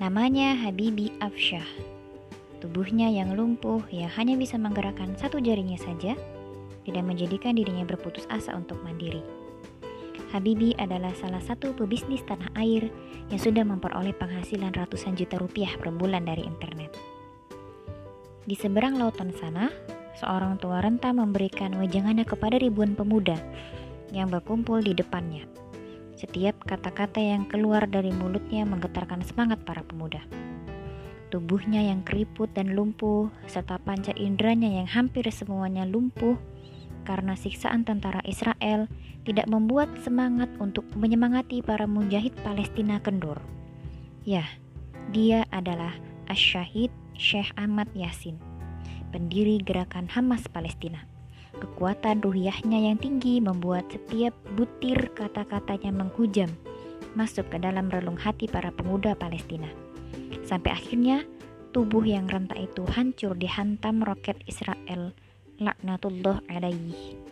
Namanya Habibi Afshah. Tubuhnya yang lumpuh yang hanya bisa menggerakkan satu jarinya saja, tidak menjadikan dirinya berputus asa untuk mandiri. Habibi adalah salah satu pebisnis tanah air yang sudah memperoleh penghasilan ratusan juta rupiah per bulan dari internet. Di seberang lautan sana, seorang tua renta memberikan wejangannya kepada ribuan pemuda yang berkumpul di depannya. Setiap kata-kata yang keluar dari mulutnya menggetarkan semangat para pemuda. Tubuhnya yang keriput dan lumpuh, serta panca inderanya yang hampir semuanya lumpuh karena siksaan tentara Israel tidak membuat semangat untuk menyemangati para mujahid Palestina kendur. Ya, dia adalah Asyahid Syekh Ahmad Yasin, pendiri gerakan Hamas Palestina. Kekuatan ruhiyahnya yang tinggi membuat setiap butir kata-katanya menghujam masuk ke dalam relung hati para pemuda Palestina. Sampai akhirnya tubuh yang renta itu hancur dihantam roket Israel laknatullah alaihi.